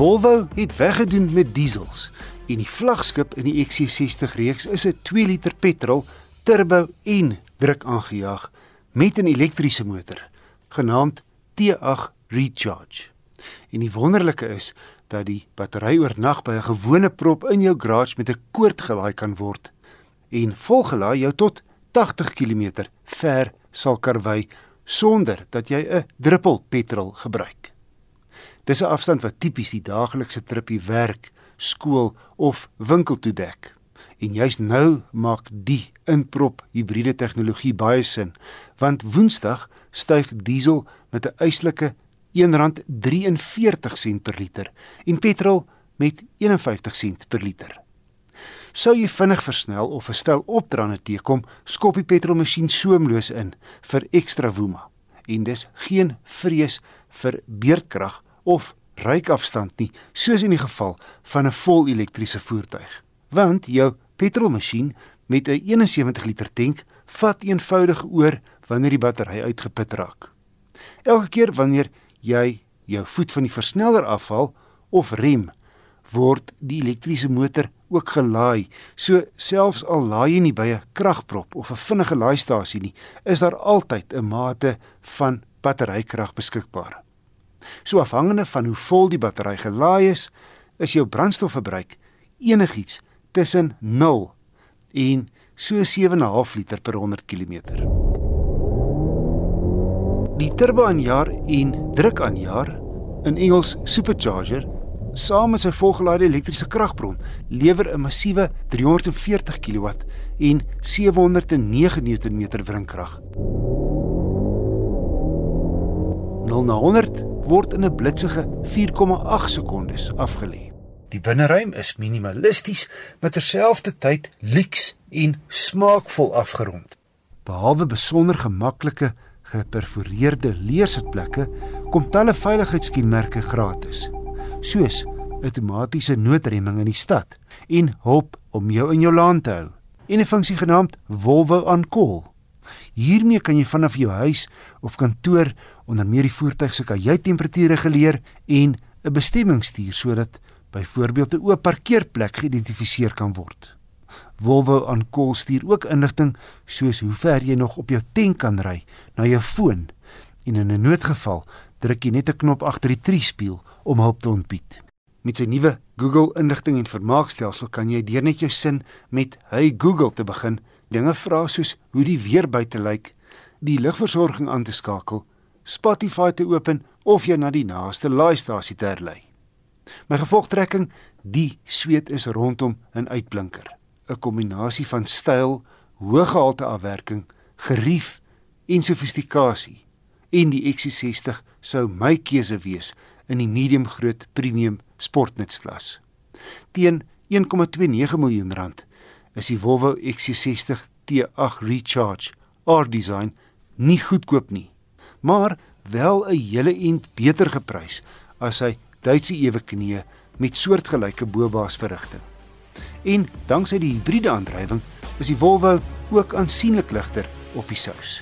Volvo het weggedoen met diesels en die vlaggenskap in die XC60 reeks is 'n 2 liter petrol turbo en druk aangejaag met 'n elektriese motor genaamd T8 Recharge. En die wonderlike is dat die battery oornag by 'n gewone prop in jou garage met 'n koord gelaai kan word en volgelaai jou tot 80 km ver sal karwei sonder dat jy 'n druppel petrol gebruik. Dis 'n afstand wat tipies die daaglikse tripie werk, skool of winkel toe dek. En juis nou maak die inprop hibriede tegnologie baie sin, want Woensdag styg diesel met 'n eislike R1.43 per liter en petrol met 51 sent per liter. Sou jy vinnig versnel of 'n stel opdraande teekom, skop die petrolmasjien soemloos in vir ekstra woema. En dis geen vrees vir beerdkrag of ryk afstand nie, soos in die geval van 'n vol elektriese voertuig. Want jou petrolmasjien met 'n 71 liter tank vat eenvoudig oor wanneer die battery uitgeput raak. Elke keer wanneer jy jou voet van die versneller afhaal of rem, word die elektriese motor ook gelaai. So selfs al laai jy nie by 'n kragprop of 'n vinnige laastasie nie, is daar altyd 'n mate van batterykrag beskikbaar. So afhangende van hoe vol die battery gelaai is, is jou brandstofverbruik enigiets tussen 0 en so 7.5 liter per 100 km. Die turbo aanjaer en druk aanjaer in Engels supercharger saam met sy volgelaaide elektriese kragbron lewer 'n massiewe 340 kW en 709 Nm wrinkrag. 0 na 100 word in 'n blitsige 4,8 sekondes afgelê. Die binneruim is minimalisties, maar terselfdertyd lyks en smaakvol afgerond. Behalwe besonder gemaklike geperforeerde leersitplekke kom talle veiligheidskenmerke gratis, soos outomatiese noodremming in die stad en hulp om jou in jou laan te hou en 'n funksie genaamd Volvo on call. Hiermee kan jy vanaf jou huis of kantoor onder meer die voertuig se kajuittemperatuur reguleer en 'n bestemming stuur sodat byvoorbeeld 'n oop parkeerplek geïdentifiseer kan word. Volvo aan kol stuur ook inligting soos hoe ver jy nog op jou tank kan ry na jou foon en in 'n noodgeval druk jy net 'n knop agter die triespieël om hulp te ontbied. Met sy nuwe Google inligting en vermaakstelsel kan jy deur net jou sin met "Hey Google" te begin dinge vra soos hoe die weer buite lyk, die ligversorging aan te skakel, Spotify te open of jy na die naaste laaistasie te herlei. My gevolgtrekking, die sweet is rondom 'n uitblinker. 'n kombinasie van styl, hoë gehalte afwerking, gerief en sofistikasie. En die XC60 sou my keuse wees in die medium groot premium sportnutklas. Teen 1,29 miljoen rand is die Volvo XC60 T8 Recharge R-design nie goedkoop nie, maar wel 'n hele ent beter geprys as sy Duitse eweknie met soortgelyke bobaas verrigting en danksy die hibriede aandrywing is die Volvo ook aansienlik ligter op die sous.